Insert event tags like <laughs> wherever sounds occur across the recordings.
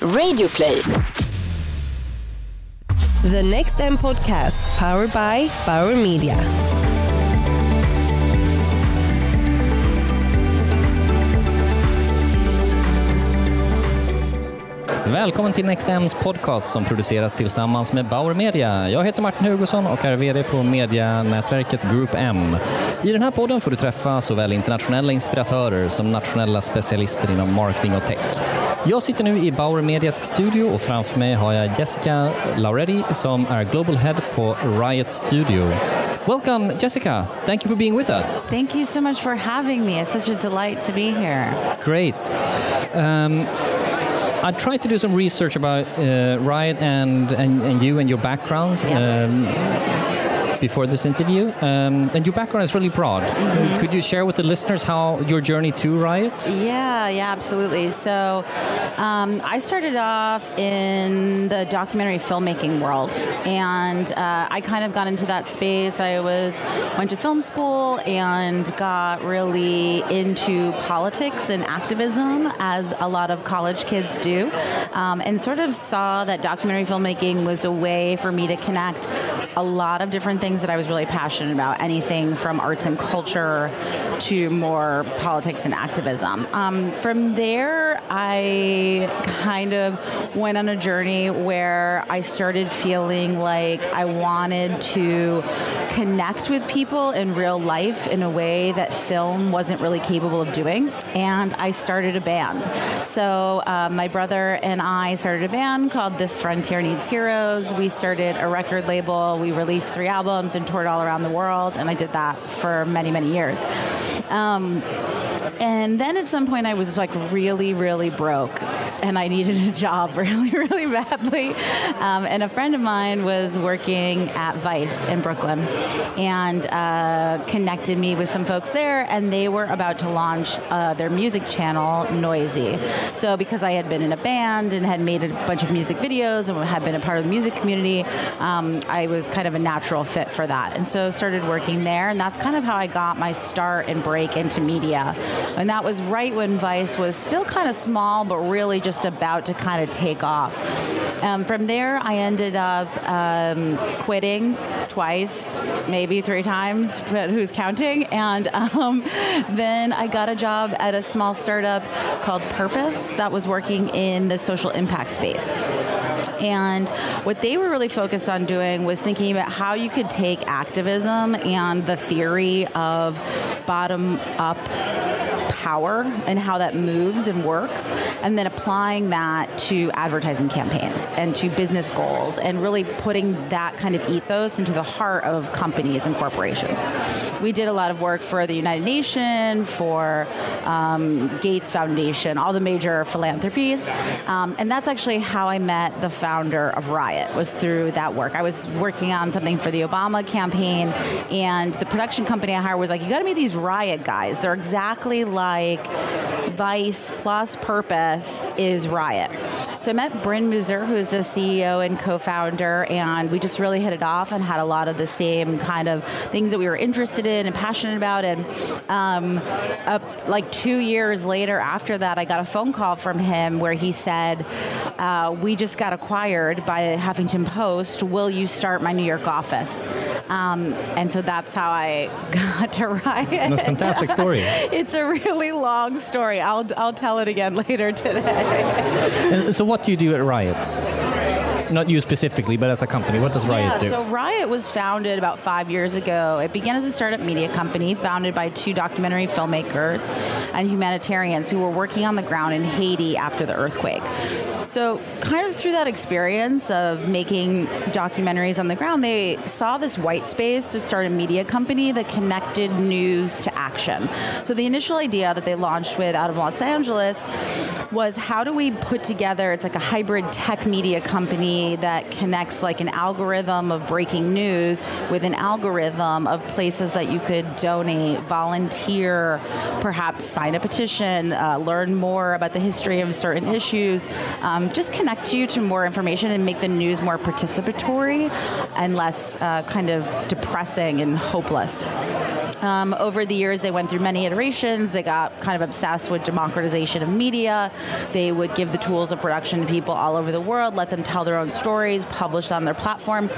Radioplay. The Next M podcast, powered by Bauer Media. Välkommen till NextMs podcast som produceras tillsammans med Bauer Media. Jag heter Martin Hugosson och är VD på medianätverket Group M. I den här podden får du träffa såväl internationella inspiratörer som nationella specialister inom marketing och tech. Jag sitter nu i Bauer Medias studio och framför mig har jag Jessica Lauretti som är Global Head på RYOT Studio. Welcome Jessica, thank you for being with us. Thank you so much for having me. It's such a delight to be here. Great. Um, I tried to do some research about uh, RYOT and, and, and you and your background. Yeah. Um, before this interview, um, and your background is really broad. Mm-hmm. Could you share with the listeners how your journey to RYOT? Yeah, yeah, absolutely. So, um, I started off in the documentary filmmaking world, and uh, I kind of got into that space. I was went to film school and got really into politics and activism, as a lot of college kids do, um, and sort of saw that documentary filmmaking was a way for me to connect a lot of different things that I was really passionate about. Anything from arts and culture to more politics and activism. Um, from there, I kind of went on a journey where I started feeling like I wanted to connect with people in real life in a way that film wasn't really capable of doing. And I started a band. So uh, my brother and I started a band called This Frontier Needs Heroes. We started a record label. We released three albums and toured all around the world. And I did that for many, many years. Um, and then at some point, I was like really, really broke, and I needed a job <laughs> really, really badly. Um, and a friend of mine was working at Vice in Brooklyn, and uh, connected me with some folks there, and they were about to launch uh, their music channel, Noisy. So because I had been in a band and had made a bunch of music videos and had been a part of the music community, um, I was kind of a natural fit for that, and so started working there, and that's kind of how I got my start and break into media. And that was right when Vice was still kind of small, but really just about to kind of take off. Um, from there, I ended up um, quitting twice, maybe three times, but who's counting? And um, then I got a job at a small startup called Purpose that was working in the social impact space. And what they were really focused on doing was thinking about how you could take activism and the theory of bottom up power and how that moves and works, and then applying that to advertising campaigns and to business goals, and really putting that kind of ethos into the heart of companies and corporations. We did a lot of work for the United Nations, for um, Gates Foundation, all the major philanthropies, um, and that's actually how I met the founder of RYOT was through that work. I was working on something for the Obama campaign, and the production company I hired was like, "You got to meet these RYOT guys. They're exactly like." Vice plus Purpose is RYOT. So I met Bryn Mooser, who's the CEO and co-founder, and we just really hit it off and had a lot of the same kind of things that we were interested in and passionate about. And um, uh, like two years later, after that, I got a phone call from him where he said, uh, "We just got acquired by Huffington Post. Will you start my New York office?" Um, and so that's how I <laughs> got to RYOT. That's a fantastic story. <laughs> it's a really long story. I'll I'll tell it again <laughs> later today. So, what do you do at RYOT? Not you specifically, but as a company, what does RYOT yeah, do? so RYOT was founded about five years ago. It began as a startup media company founded by two documentary filmmakers and humanitarians who were working on the ground in Haiti after the earthquake. So, kind of through that experience of making documentaries on the ground, they saw this white space to start a media company that connected news to action. So, the initial idea that they launched with out of Los Angeles was how do we put together, it's like a hybrid tech media company that connects like an algorithm of breaking news with an algorithm of places that you could donate, volunteer, perhaps sign a petition, uh, learn more about the history of certain issues. Um, just connect you to more information and make the news more participatory and less uh, kind of depressing and hopeless. Um, over the years, they went through many iterations. They got kind of obsessed with democratization of media. They would give the tools of production to people all over the world, let them tell their own stories, publish on their platform.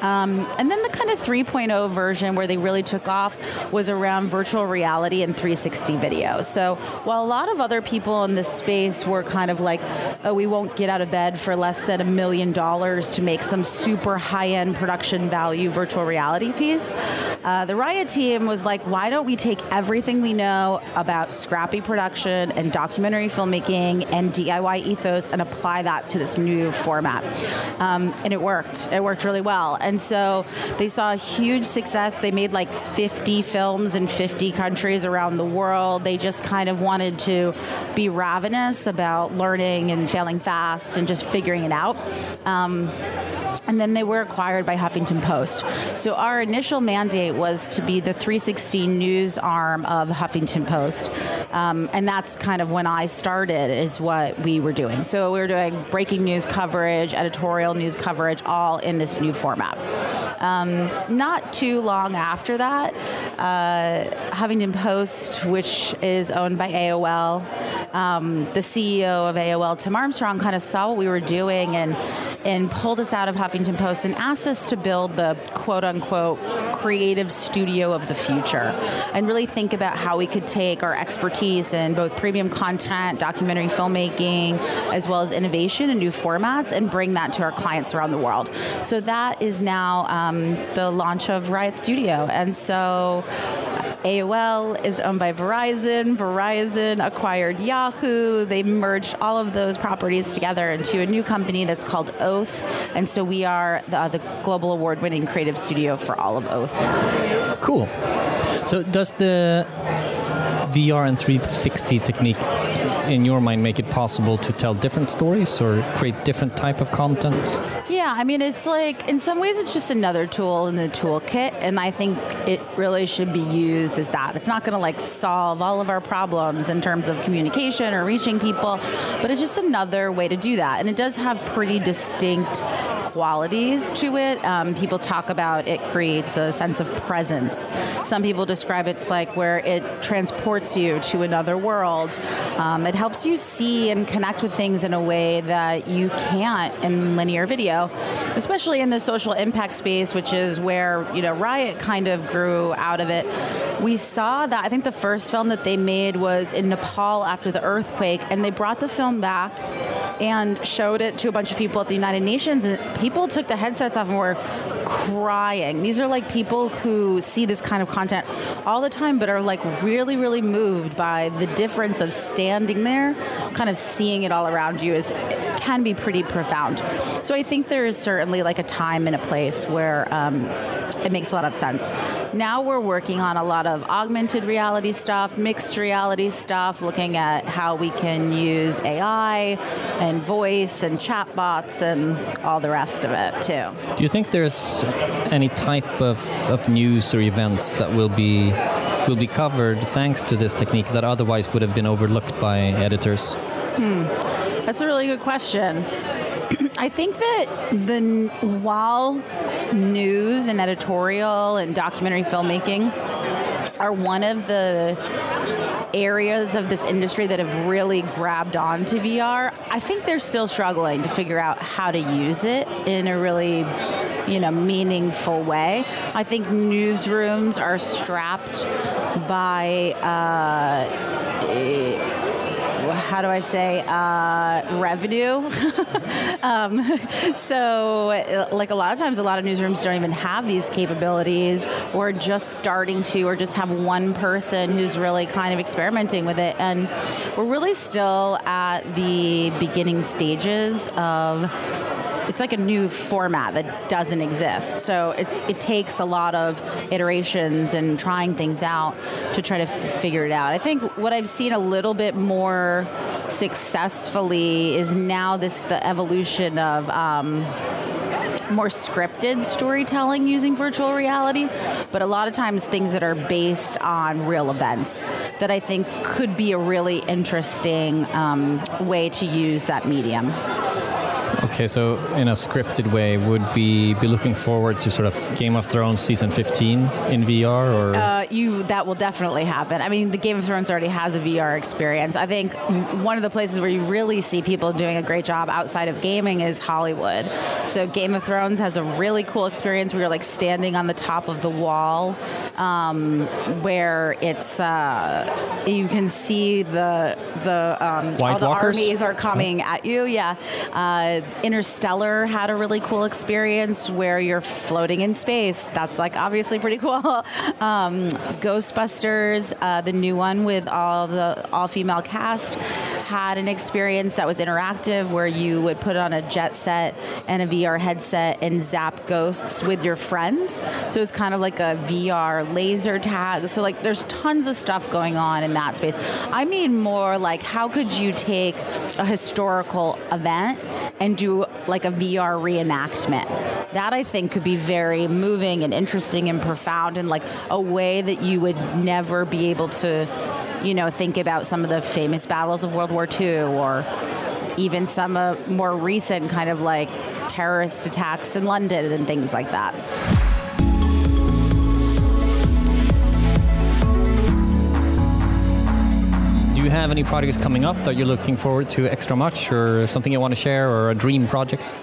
Um, and then the kind of 3.0 version where they really took off was around virtual reality and 360 video. So while a lot of other people in this space were kind of like, oh, we won't get out of bed for less than a million dollars to make some super high end production value virtual reality piece, uh, the RYOT team was like, why don't we take everything we know about scrappy production and documentary filmmaking and DIY ethos and apply that to this new format? Um, and it worked. It worked really well. And so they saw a huge success. They made like 50 films in 50 countries around the world. They just kind of wanted to be ravenous about learning and failing fast and just figuring it out. Um, and then they were acquired by Huffington Post. So our initial mandate was to be the 316 news arm of Huffington Post, um, and that's kind of when I started. Is what we were doing. So we were doing breaking news coverage, editorial news coverage, all in this new format. Um, not too long after that, uh, Huffington Post, which is owned by AOL, um, the CEO of AOL, Tim Armstrong, kind of saw what we were doing and and pulled us out of Huffington Post and asked us to build the quote unquote creative studio of the future and really think about how we could take our expertise in both premium content, documentary filmmaking, as well as innovation and new formats and bring that to our clients around the world. So that is now um, the launch of RYOT Studio. And so AOL is owned by Verizon. Verizon acquired Yahoo. They merged all of those properties together into a new company that's called Oath. And so we are the, uh, the global award winning creative studio for all of Oath. Cool. So, does the VR and 360 technique in your mind make it possible to tell different stories or create different type of content? Yeah, I mean, it's like in some ways it's just another tool in the toolkit, and I think it really should be used as that. It's not going to like solve all of our problems in terms of communication or reaching people, but it's just another way to do that, and it does have pretty distinct qualities to it. Um, people talk about it creates a sense of presence. Some people describe it's like where it transports you to another world. Um, it helps you see and connect with things in a way that you can't in linear video, especially in the social impact space, which is where you know RYOT kind of grew out of it. We saw that I think the first film that they made was in Nepal after the earthquake, and they brought the film back and showed it to a bunch of people at the United Nations, and people took the headsets off and were crying. These are like people who see this kind of content all the time, but are like really, really moved by the difference of standing there, kind of seeing it all around you is can be pretty profound. So I think there is certainly like a time and a place where um, it makes a lot of sense. Now we're working on a lot of augmented reality stuff, mixed reality stuff, looking at how we can use AI and voice and chatbots and all the rest of it too. Do you think there's any type of, of news or events that will be will be covered thanks to this technique that otherwise would have been overlooked by editors? Hmm. That's a really good question. <clears throat> I think that the while news and editorial and documentary filmmaking are one of the areas of this industry that have really grabbed on to VR, I think they're still struggling to figure out how to use it in a really, you know, meaningful way. I think newsrooms are strapped by uh, how do I say, uh, revenue. <laughs> um, so, like a lot of times, a lot of newsrooms don't even have these capabilities, or just starting to, or just have one person who's really kind of experimenting with it. And we're really still at the beginning stages of it's like a new format that doesn't exist. So it's it takes a lot of iterations and trying things out to try to f- figure it out. I think what I've seen a little bit more successfully is now this the evolution of. Um, more scripted storytelling using virtual reality, but a lot of times things that are based on real events that I think could be a really interesting um, way to use that medium. Okay, so in a scripted way, would we be looking forward to sort of Game of Thrones season 15 in VR, or Uh, you that will definitely happen. I mean, the Game of Thrones already has a VR experience. I think one of the places where you really see people doing a great job outside of gaming is Hollywood. So Game of Thrones has a really cool experience where you're like standing on the top of the wall, um, where it's uh, you can see the the um, all the Walkers? armies are coming at you. Yeah, uh, Interstellar had a really cool experience where you're floating in space. That's like obviously pretty cool. <laughs> um, Ghostbusters, uh, the new one with all the all female cast, had an experience that was interactive where you would put on a jet set and a VR headset and zap ghosts with your friends. So it's kind of like a VR laser tag. So like there's tons of stuff going on in that space. I mean more like how could you take a historical event and do like a VR reenactment? That I think could be very moving and interesting and profound and like a way that you would never be able to, you know, think about some of the famous battles of World War II or even some uh, more recent kind of like terrorist attacks in London and things like that. do you have any projects coming up that you're looking forward to extra much, or something you want to share, or a dream project?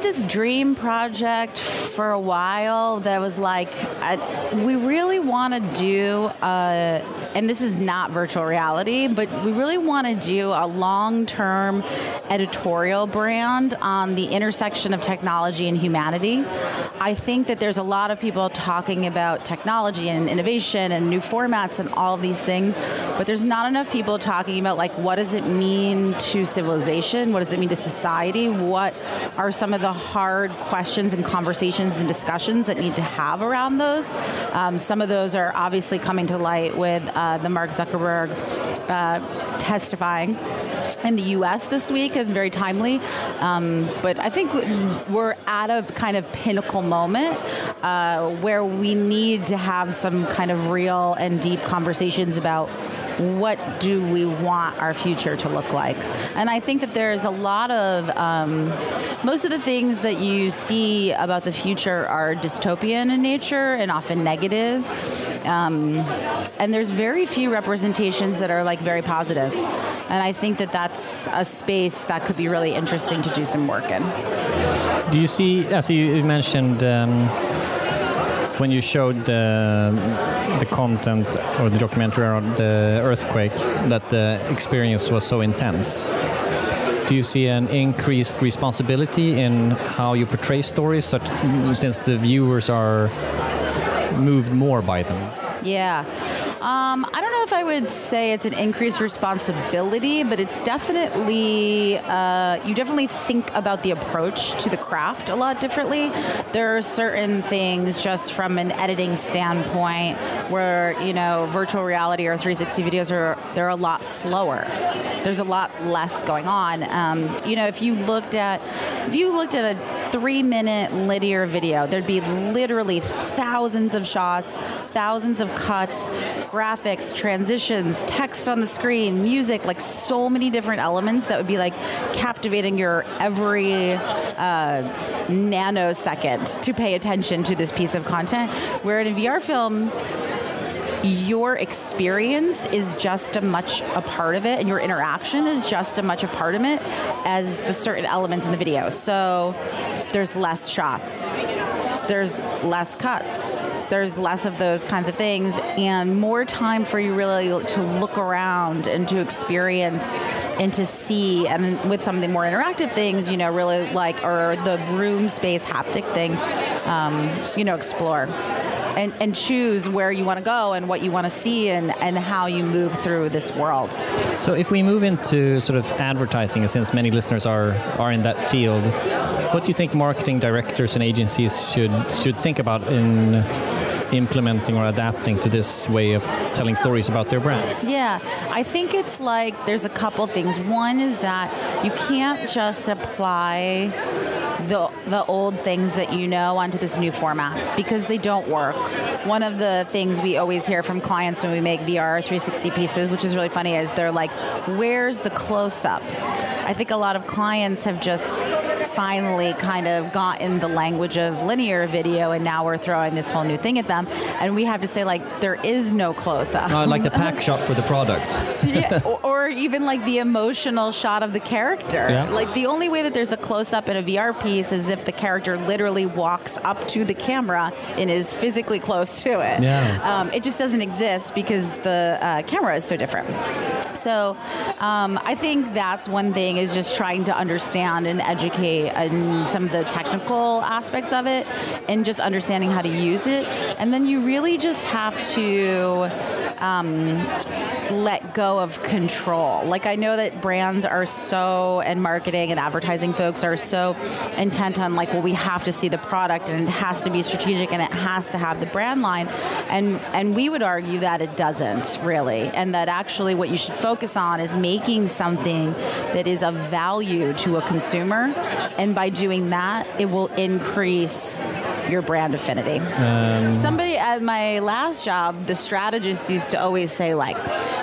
This dream project for a while that was like, I, we really want to do, and this is not virtual reality, but we really want to do a long term editorial brand on the intersection of technology and humanity. I think that there's a lot of people talking about technology and innovation and new formats and all of these things, but there's not enough people talking about like what does it mean to civilization? What does it mean to society? What are some of the hard questions and conversations and discussions that need to have around those? Um, some of those are obviously coming to light with uh, the Mark Zuckerberg uh, testifying in the U.S. this week. It's very timely, um, but I think we're at a kind of pinnacle moment uh, where we need to have some kind of real and deep conversations about what do we want our future to look like. And I think that there's a lot of um, most of the things that you see about the future are dystopian in nature and often negative. Um, and there's very few representations that are like very positive. And I think that that's a space that could be really interesting to do some work in. Do you see, as you mentioned, um, when you showed the the content or the documentary on the earthquake, that the experience was so intense? Do you see an increased responsibility in how you portray stories, such, since the viewers are moved more by them? Yeah. Um, I don't know if I would say it's an increased responsibility, but it's definitely, uh, you definitely think about the approach to the craft a lot differently. There are certain things just from an editing standpoint where, you know, virtual reality or 360 videos are, they're a lot slower. There's a lot less going on. Um, you know, if you looked at, if you looked at a three minute linear video, there'd be literally thousands of shots, thousands of cuts, graphics, transitions, text on the screen, music, like so many different elements that would be like captivating your every uh, nanosecond to pay attention to this piece of content. Where in a VR film, your experience is just a much a part of it and your interaction is just a much a part of it as the certain elements in the video so there's less shots there's less cuts there's less of those kinds of things and more time for you really to look around and to experience and to see and with some of the more interactive things you know really like or the room space haptic things um, you know explore and, and choose where you want to go and what you want to see and, and how you move through this world. So if we move into sort of advertising, since many listeners are, are in that field, what do you think marketing directors and agencies should should think about in implementing or adapting to this way of telling stories about their brand? Yeah, I think it's like there's a couple things. One is that you can't just apply the the old things that you know onto this new format because they don't work. One of the things we always hear from clients when we make VR 360 pieces, which is really funny, is they're like, "Where's the close up?" I think a lot of clients have just finally kind of gotten the language of linear video and now we're throwing this whole new thing at them and we have to say like there is no close up. Uh, like the pack <laughs> shot for the product. yeah, <laughs> or, or, even like the emotional shot of the character. Yeah. Like the only way that there's a close up in a VR piece is if the character literally walks up to the camera and is physically close to it. Yeah. Um, it just doesn't exist because the uh, camera is so different. So um, I think that's one thing is just trying to understand and educate and some of the technical aspects of it and just understanding how to use it. And then you really just have to um, let go of control. Like I know that brands are so and marketing and advertising folks are so intent on like, well, we have to see the product and it has to be strategic and it has to have the brand line. And and we would argue that it doesn't really. And that actually what you should focus on is making something that is of value to a consumer. And by doing that, it will increase your brand affinity. Um, Somebody at my last job, the strategist used to always say like,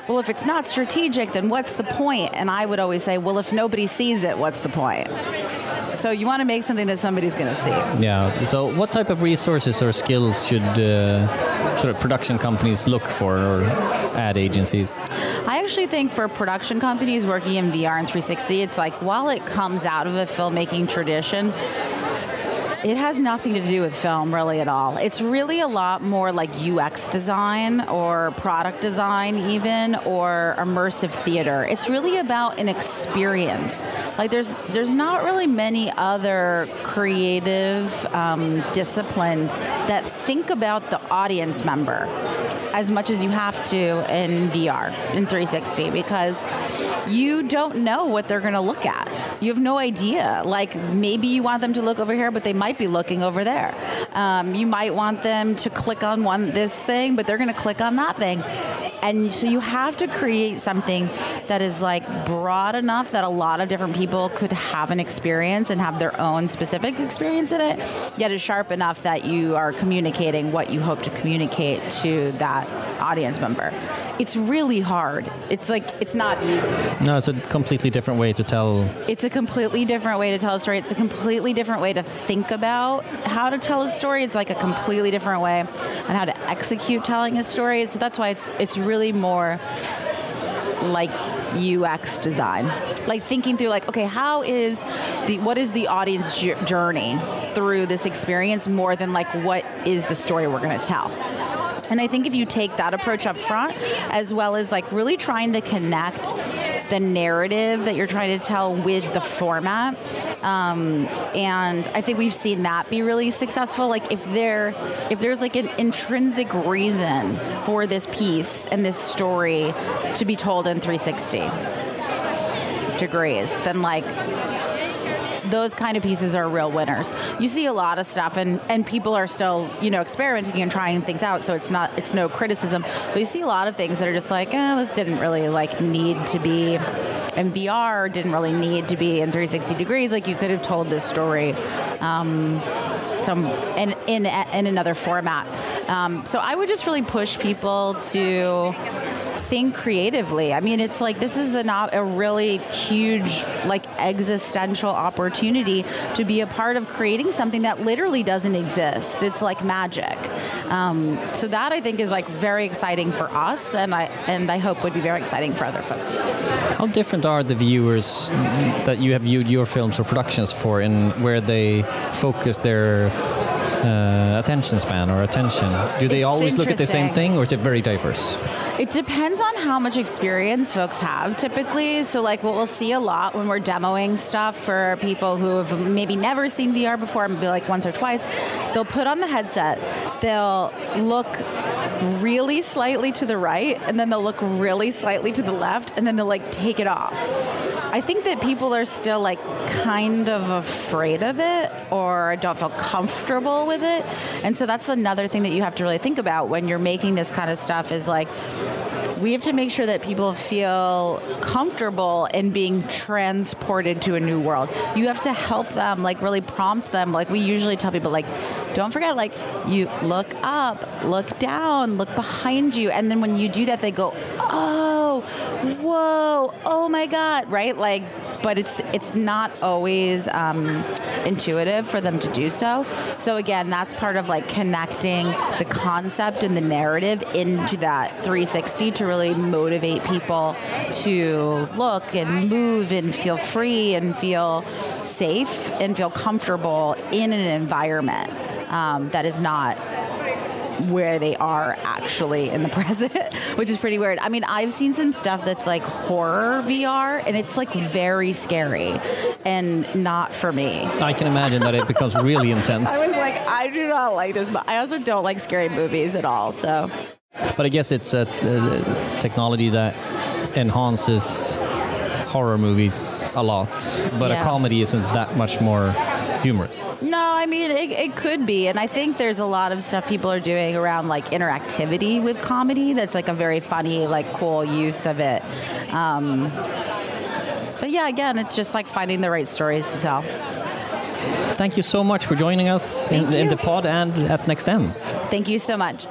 well, if it's not strategic, then what's the point? And I would always say, well, if nobody sees it, what's the point? So you want to make something that somebody's going to see. Yeah. So what type of resources or skills should uh, sort of production companies look for or ad agencies? I actually think for production companies working in VR and 360, it's like while it comes out of a filmmaking tradition, it has nothing to do with film really at all. It's really a lot more like UX design or product design, even or immersive theater. It's really about an experience. Like there's there's not really many other creative um, disciplines that think about the audience member as much as you have to in VR in 360 because you don't know what they're going to look at. You have no idea. Like maybe you want them to look over here, but they might be looking over there. Um, you might want them to click on one this thing, but they're going to click on that thing. And so you have to create something that is like broad enough that a lot of different people could have an experience and have their own specific experience in it, yet is sharp enough that you are communicating what you hope to communicate to that audience member. It's really hard. It's like it's not easy. No, it's a completely different way to tell. It's a completely different way to tell a story. It's a completely different way to think about how to tell a story. It's like a completely different way on how to execute telling a story. So that's why it's it's really more like UX design. Like thinking through like okay, how is the what is the audience journey through this experience more than like what is the story we're going to tell. And I think if you take that approach up front, as well as like really trying to connect the narrative that you're trying to tell with the format, um, and I think we've seen that be really successful. Like if there, if there's like an intrinsic reason for this piece and this story to be told in 360 degrees, then like those kind of pieces are real winners. You see a lot of stuff, and and people are still you know experimenting and trying things out. So it's not it's no criticism, but you see a lot of things that are just like, eh, this didn't really like need to be in VR, didn't really need to be in 360 degrees. Like you could have told this story. Um, some in in in another format. Um, so I would just really push people to think creatively. I mean, it's like this is a, not a really huge, like existential opportunity to be a part of creating something that literally doesn't exist. It's like magic. Um, so that I think is like very exciting for us, and I and I hope would be very exciting for other folks as well. How different are the viewers that you have viewed your films or productions for, in where they focus their uh, attention span or attention? Do they it's always look at the same thing, or is it very diverse? It depends on how much experience folks have typically. So, like, what we'll see a lot when we're demoing stuff for people who have maybe never seen VR before, maybe like once or twice, they'll put on the headset, they'll look really slightly to the right, and then they'll look really slightly to the left, and then they'll like take it off. I think that people are still like kind of afraid of it or don't feel comfortable with it. And so that's another thing that you have to really think about when you're making this kind of stuff is like we have to make sure that people feel comfortable in being transported to a new world. You have to help them, like really prompt them. Like we usually tell people, like don't forget, like you look up, look down, look behind you, and then when you do that, they go, oh, whoa, oh my god, right? Like, but it's it's not always um, intuitive for them to do so. So again, that's part of like connecting the concept and the narrative into that 360 to really motivate people to look and move and feel free and feel safe and feel comfortable in an environment um, that is not where they are actually in the <laughs> present, which is pretty weird. I mean, I've seen some stuff that's like horror VR, and it's like very scary and not for me. I can imagine that it becomes really intense. <laughs> I was like, I do not like this, but I also don't like scary movies at all. So, but I guess it's a, a technology that enhances horror movies a lot, but Yeah. a comedy isn't that much more humorous. no, I mean, it, it could be. And I think there's a lot of stuff people are doing around like interactivity with comedy that's like a very funny, like cool use of it. Um, but yeah, again, it's just like finding the right stories to tell. Thank you so much for joining us in, in the pod and at NextM. Thank you so much.